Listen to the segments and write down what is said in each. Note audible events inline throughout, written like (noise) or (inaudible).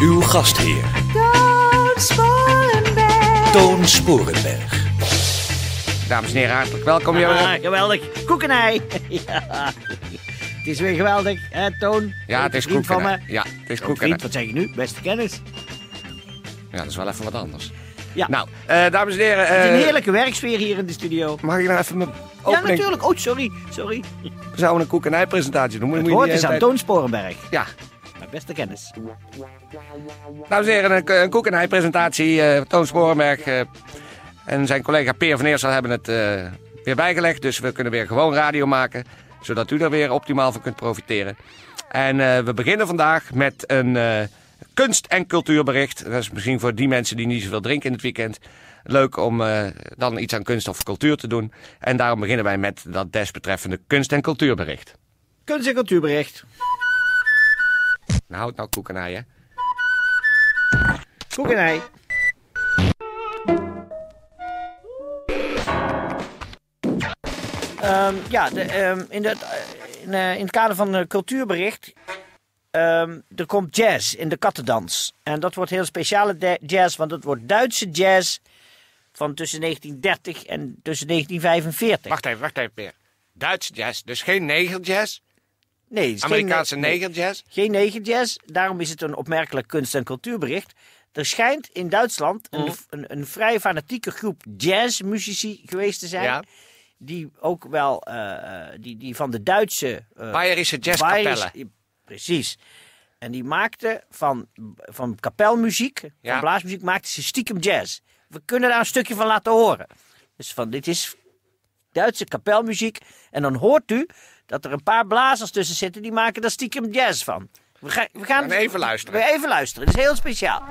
Uw gastheer, Toon Sporenberg. Toon Sporenberg. Dames en heren, hartelijk welkom. Ja, Ah, geweldig. Koekenij. (laughs) ja. Het is weer geweldig, hè, Toon? ja, het is Vriend van koeken. me. Ja, het is koeken. Vriend, wat zeg je nu? Beste kennis. Ja, dat is wel even wat anders. Ja. Nou, eh, dames en heren. Het is een eh, heerlijke werksfeer hier in de studio. Mag ik nou even mijn Ja, opening... natuurlijk. Oh, sorry. Sorry. We zouden een koekenijpresentatie doen. Moet, Het die is aan Toon Sporenberg. Ja. Beste kennis. Dames en heren, een, een koekenijpresentatie. eh Toon Sporenberg eh, en zijn collega Peer van Eersel hebben het eh, weer bijgelegd. Dus we kunnen weer gewoon radio maken. Zodat u er weer optimaal van kunt profiteren. En eh, we beginnen vandaag met een eh, kunst- en cultuurbericht. Dat is misschien voor die mensen die niet zoveel drinken in het weekend. Leuk om eh, dan iets aan kunst of cultuur te doen. En daarom beginnen wij met dat desbetreffende kunst- en cultuurbericht. Kunst- en cultuurbericht. Nou, houd nou koekenij, hè. Koekenij. Ehm, ja, de, ehm, in, het, eh, in, in het kader van een cultuurbericht. ehm, er komt jazz in de kattendans. En dat wordt heel speciale jazz, want het wordt Duitse jazz van tussen 1930 en tussen 1945. Wacht even, wacht even, Peer. Duits jazz, dus geen negerjazz? Nee, Amerikaanse negerjazz? Geen negerjazz, daarom is het een opmerkelijk kunst- en cultuurbericht. Er schijnt in Duitsland een, Mhm. een, een vrij fanatieke groep jazzmuzici geweest te zijn. Ja. Die ook wel uh, die, die van de Duitse. Uh, Bayerische jazzkapellen. Precies. En die maakten van, van kapelmuziek, Ja. van blaasmuziek, maakten ze stiekem jazz. We kunnen daar een stukje van laten horen. Dus van, dit is Duitse kapelmuziek. En dan hoort u dat er een paar blazers tussen zitten die maken daar stiekem jazz van. We, gaan we gaan gaan even luisteren. We even luisteren. Het is heel speciaal.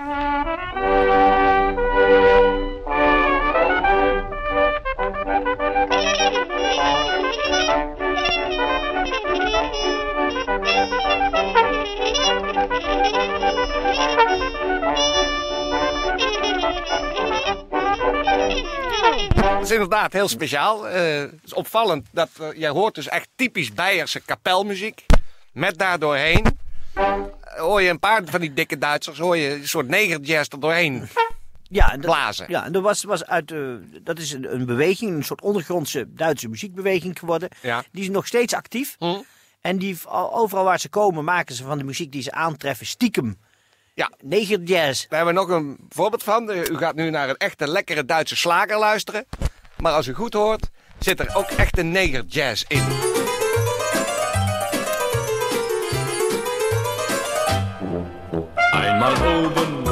Is inderdaad heel speciaal. Eh, het is opvallend dat uh, jij hoort dus echt typisch Beierse kapelmuziek. Met daardoorheen uh, hoor je een paar van die dikke Duitsers, hoor je een soort negerjazz er doorheen Ja, en dat, blazen. Ja, en dat was, was uit, uh, dat is een, een beweging, een soort ondergrondse Duitse muziekbeweging geworden. Ja. Die is nog steeds actief. Hm? En die, overal waar ze komen, maken ze van de muziek die ze aantreffen stiekem. Ja. Negerjazz. Daar hebben we nog een voorbeeld van. U gaat nu naar een echte lekkere Duitse slager luisteren. Maar als u goed hoort, zit er ook echt een negerjazz in. Einmal oben,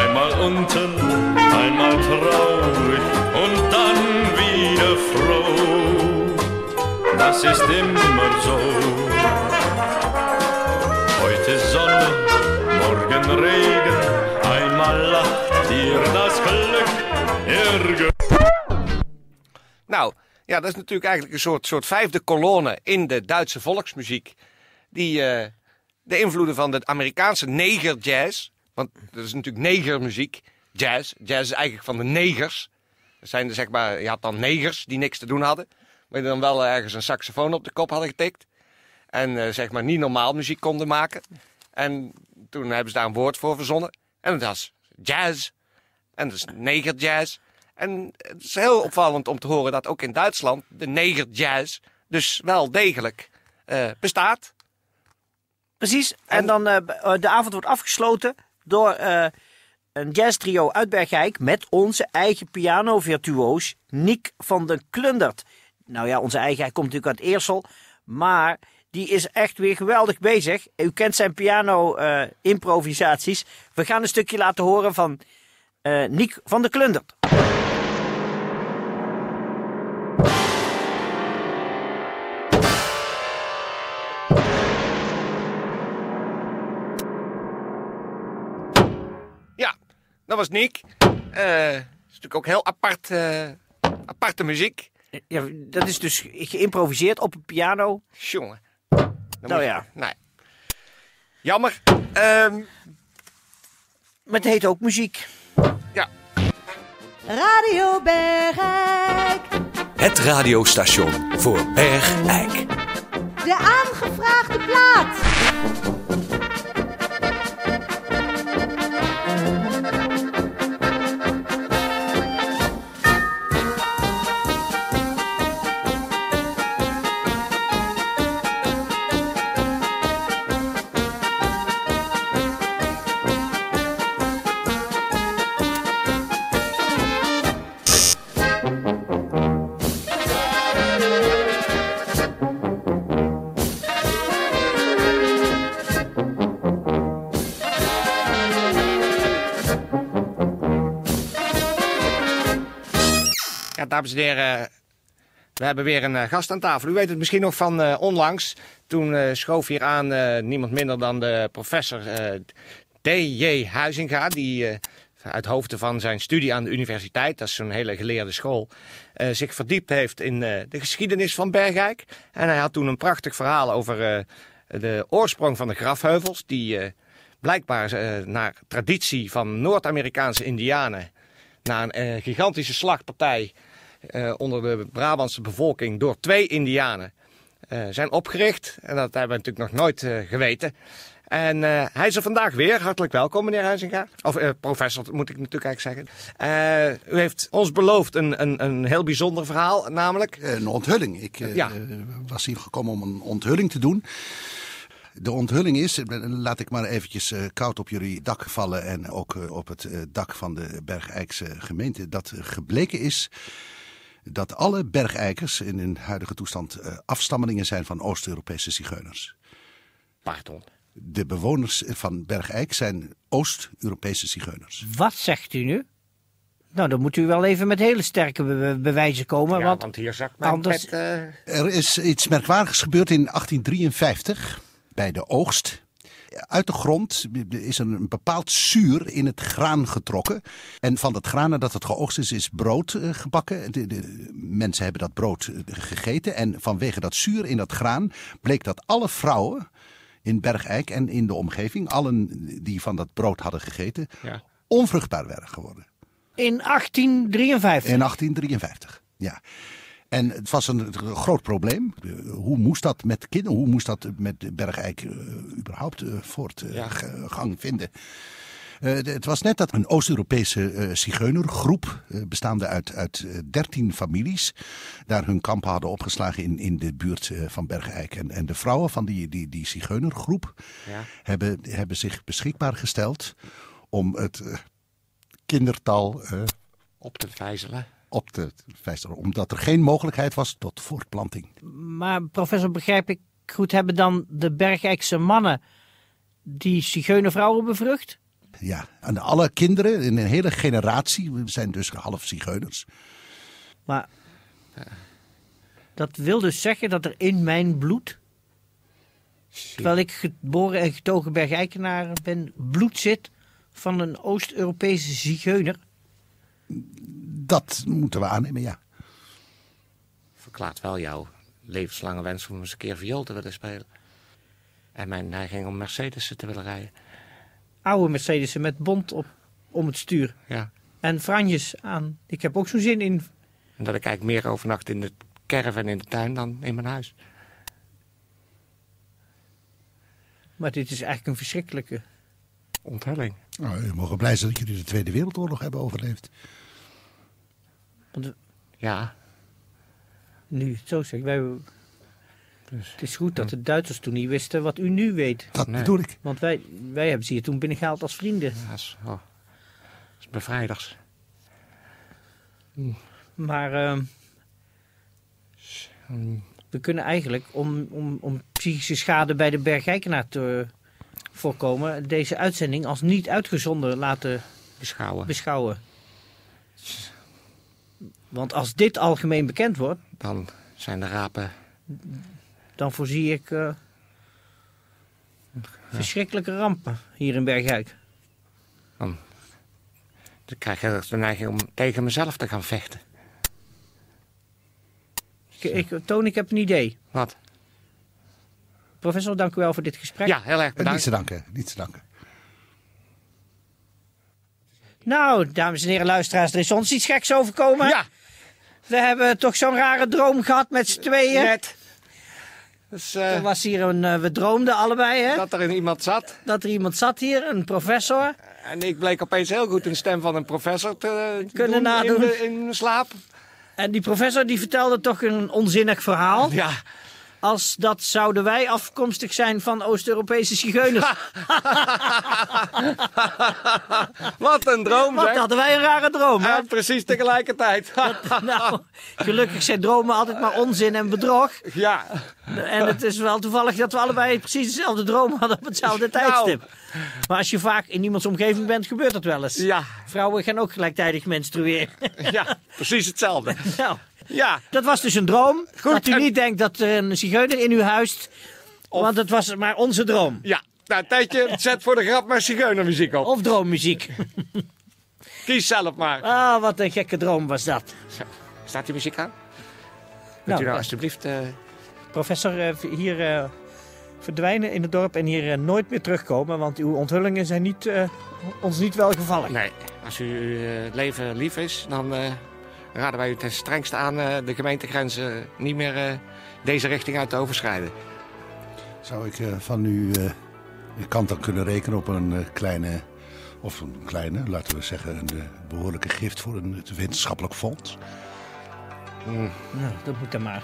einmal unten, einmal traurig und dann wieder froh. Das ist immer so. Heute Sonne, morgen Regen, Nou, ja, dat is natuurlijk eigenlijk een soort, soort vijfde kolonne in de Duitse volksmuziek. Die uh, de invloeden van de Amerikaanse negerjazz. Want dat is natuurlijk negermuziek. Jazz. Jazz is eigenlijk van de negers. Dat zijn er, zeg maar, je had dan negers die niks te doen hadden. Maar die dan wel ergens een saxofoon op de kop hadden getikt. En uh, zeg maar niet normaal muziek konden maken. En toen hebben ze daar een woord voor verzonnen. En dat was jazz. En dat is negerjazz. En het is heel opvallend om te horen dat ook in Duitsland de negerjazz dus wel degelijk uh, bestaat. Precies. En, en dan uh, de avond wordt afgesloten door uh, een jazztrio uit Bergijk met onze eigen piano-virtuoos Niek van den Klundert. Nou ja, onze eigen, hij komt natuurlijk uit Eersel, maar die is echt weer geweldig bezig. U kent zijn piano-improvisaties. We gaan een stukje laten horen van Niek van den Klundert. Dat was Nick. Eh is natuurlijk ook heel apart, eh, aparte muziek. Ja, dat is dus geïmproviseerd op een piano. Jongen. Dan Nou je- ja. Nee. Jammer. Ehm, Maar het heet ook muziek. ja. Radio Bergijk. Het radiostation voor Bergijk. De aangevraagde plaat. Dames en heren. We hebben weer een eh, gast aan tafel. U weet het misschien nog van eh, onlangs. Toen eh, schoof hier aan niemand minder dan de professor D.J. Huizinga. Die uit hoofde van zijn studie aan de universiteit, dat is zo'n hele geleerde school, zich verdiept heeft in de geschiedenis van Bergijk. En hij had toen een prachtig verhaal over de oorsprong van de grafheuvels. Die blijkbaar naar traditie van Noord-Amerikaanse indianen na een gigantische slagpartij onder de Brabantse bevolking door twee indianen eh, zijn opgericht. En dat hebben we natuurlijk nog nooit eh, geweten. En eh, hij is er vandaag weer. Hartelijk welkom, meneer Huizinga. Of eh, professor, moet ik natuurlijk eigenlijk zeggen. Eh, u heeft ons beloofd een, een, een heel bijzonder verhaal, namelijk... Een onthulling. Ik eh, Ja. eh, was hier gekomen om een onthulling te doen. De onthulling is, eh, laat ik maar eventjes eh, koud op jullie dak vallen en ook eh, op het eh, dak van de Bergijkse gemeente, dat gebleken is dat alle Bergijkers in hun huidige toestand eh, afstammelingen zijn van Oost-Europese zigeuners. Pardon. De bewoners van Bergijk zijn Oost-Europese zigeuners. Wat zegt u nu? Nou, dan moet u wel even met hele sterke be- be- bewijzen komen. Ja, want want hier zakt mijn anders- pet, eh, Er is iets merkwaardigs gebeurd in 1853 bij de oogst. Uit de grond is er een bepaald zuur in het graan getrokken. En van dat graan nadat het geoogst is, is brood eh, gebakken. De, de mensen hebben dat brood eh, gegeten. En vanwege dat zuur in dat graan bleek dat alle vrouwen in Bergijk en in de omgeving, allen die van dat brood hadden gegeten, Ja. onvruchtbaar werden geworden. in 1853. In 1853, ja. En het was een groot probleem. Hoe moest dat met kinderen, hoe moest dat met Bergijk eh, überhaupt eh, voortgang vinden? Eh, de- het was net dat een Oost-Europese eh zigeunergroep, bestaande uit, uit eh, 13 families, daar hun kampen hadden opgeslagen in, in de buurt van Bergijk. En, en de vrouwen van die, die, die zigeunergroep Ja. hebben, hebben zich beschikbaar gesteld om het kindertal op te vijzelen. Op te vijzelen. Omdat er geen mogelijkheid was tot voortplanting. Maar professor, begrijp ik goed, hebben dan de Bergijkse mannen die zigeunervrouwen bevrucht? Ja, en alle kinderen in een hele generatie we zijn dus half zigeuners. Maar dat wil dus zeggen dat er in mijn bloed, terwijl ik geboren en getogen Bergijkenaar ben, bloed zit van een Oost-Europese zigeuner. Dat moeten we aannemen, ja. Verklaart wel jouw levenslange wens om eens een keer viool te willen spelen. En mijn neiging om Mercedes te willen rijden. Oude Mercedes'en met bont op, om het stuur. Ja. En franjes aan. Ik heb ook zo'n zin in. En dat ik eigenlijk meer overnacht in de caravan in de tuin dan in mijn huis. Maar dit is eigenlijk een verschrikkelijke. Onthulling. Nou, we mogen blij zijn dat jullie de Tweede Wereldoorlog hebben overleefd. Want Ja. nu, zo zeg wij. Dus, Het is goed dat de Duitsers toen niet wisten wat u nu weet. Dat Nee. bedoel ik. Want wij, wij hebben ze hier toen binnengehaald als vrienden. ja, is, oh, is bevrijdigs. Maar ehm, Hmm. we kunnen eigenlijk, om, om, om psychische schade bij de Bergijkenaar te voorkomen, deze uitzending als niet uitgezonden laten Beschouwen. beschouwen. Want als dit algemeen bekend wordt, Dan zijn de rapen. dan voorzie ik eh, verschrikkelijke rampen hier in Bergijk. Dan Dan krijg je de neiging om tegen mezelf te gaan vechten. Ik, ik, Toon, ik heb een idee. Wat? Professor, dank u wel voor dit gesprek. Ja, heel erg bedankt. te danken, niets te danken. Nou, dames en heren luisteraars, er is ons iets geks overkomen. Ja, We hebben toch zo'n rare droom gehad met z'n tweeën. net. Dus, eh, Er was hier een, eh, we droomden allebei, hè? dat er iemand zat. Dat er iemand zat hier, een professor. En ik bleek opeens heel goed een stem van een professor te Kunnen doen nadoen. In, in slaap. En die professor die vertelde toch een onzinnig verhaal. Ja. Als dat zouden wij afkomstig zijn van Oost-Europese zigeuners. (laughs) Wat een droom, Wat zeg. hadden wij een rare droom, hè? Ja, precies tegelijkertijd. (laughs) Nou, gelukkig zijn dromen altijd maar onzin en bedrog. ja. En het is wel toevallig dat we allebei precies dezelfde droom hadden op hetzelfde Nou. tijdstip. Maar als je vaak in iemands omgeving bent, gebeurt dat wel eens. Ja. Vrouwen gaan ook gelijktijdig menstrueren. ja, precies hetzelfde. (laughs) nou, Ja, dat was dus een droom. Goed, dat u (laughs) en- niet denkt dat er een zigeuner in u huist. Want het was maar onze droom. ja. Nou, Tijdje, zet voor de grap maar zigeunermuziek op. Of droommuziek. (laughs) Kies zelf maar. Ah, wat een gekke droom was dat. Zo, Staat die muziek aan? Kunt Nou, u nou eh, alsjeblieft... eh, Professor, eh, hier verdwijnen in het dorp en hier nooit meer terugkomen. Want uw onthullingen zijn niet, ons niet welgevallen. Nee, als u uw leven lief is, dan raden wij u ten strengste aan eh, de gemeentegrenzen niet meer eh, deze richting uit te overschrijden. Zou ik eh, van u eh, de kant dan kunnen rekenen op een eh, kleine, of een kleine, laten we zeggen, een eh, behoorlijke gift voor een het wetenschappelijk fonds? Nou, dat moet dan maar.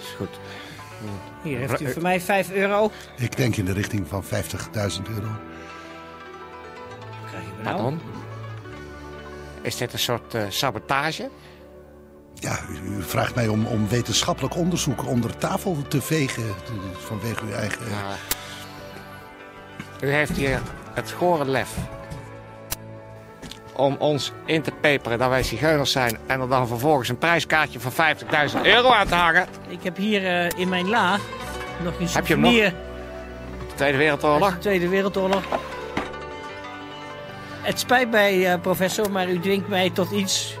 Is goed. Hier heeft u voor mij 5 euro. Ik denk in de richting van 50.000 euro. Krijgen we nou? Pardon? Is dit een soort eh, sabotage? Ja, u, vraagt mij om, om wetenschappelijk onderzoek onder tafel te vegen vanwege uw eigen... U heeft hier het gore lef om ons in te peperen dat wij zigeuners zijn... en er dan vervolgens een prijskaartje van 50.000 euro aan te hangen. Ik heb hier eh, in mijn la nog een Heb je hem De Tweede Wereldoorlog. de Tweede Wereldoorlog. Het spijt mij, eh, professor, maar u dwingt mij tot iets.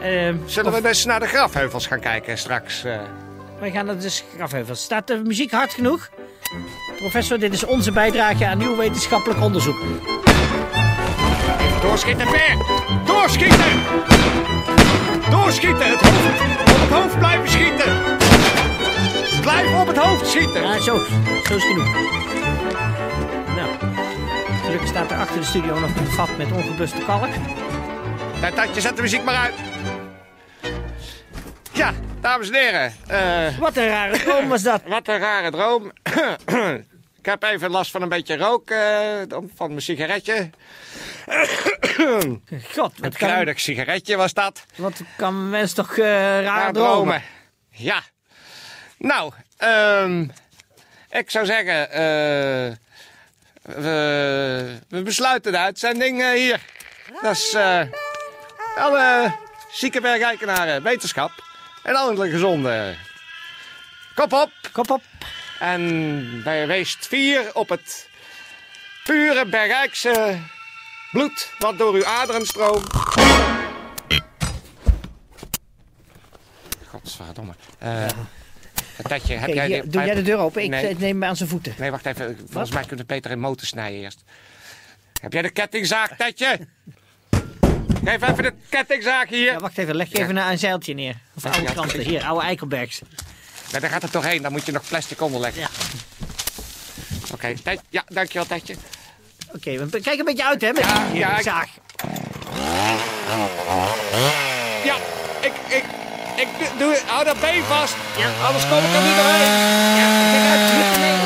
Eh, Zullen we dus naar de grafheuvels gaan kijken straks? eh? Wij gaan naar de grafheuvels. Staat de muziek hard genoeg? Professor, dit is onze bijdrage aan uw wetenschappelijk onderzoek. Doorschieten weer! Doorschieten! Doorschieten! Het hoofd! Op het hoofd blijven schieten! Blijf op het hoofd schieten! Ja, zo. Zo is genoeg. Nou, gelukkig staat er achter de studio nog een vat met ongebluste kalk. Tatje, zet de muziek maar uit. Dames en heren. eh, Wat een rare droom was dat. wat een rare droom. (clears throat) Ik heb even last van een beetje rook eh, van mijn sigaretje. (coughs) God, wat Een kan, kruidig sigaretje was dat. wat kan een mens toch eh raar Ja, dromen. Ja. Nou, ehm, ik zou zeggen, we, we besluiten de uitzending hier. Dat is alle zieke bergeikenaren wetenschap en alle gezonde. Kop op Kop op. en bij weest vier op het pure bergijkse bloed wat door uw aderen stroomt. Godverdomme. Eh Tetje, heb jij... hier, doe jij de deur open? Ik Nee. eh, neem me aan zijn voeten. Nee, wacht even. Volgens mij kunnen we beter in motor snijden eerst. Heb jij de kettingzaag, Tetje? (laughs) Geef even de kettingzaag hier. Ja, wacht even, leg je even een, een zeiltje neer. Of oude Ja, kranten. precies. Hier, oude Eikelbergs. Nee, daar gaat het toch heen. Dan moet je nog plastic onderleggen. Ja. Oké, Tet- ja, dankjewel, Tetje. Oké, we- kijk een beetje uit hè, met Ja, die ja, ik- zaag. Ja, ik, ik, ik doe, hou dat been vast. Ja. Anders kom ik er niet doorheen. Ja, uit. Nee.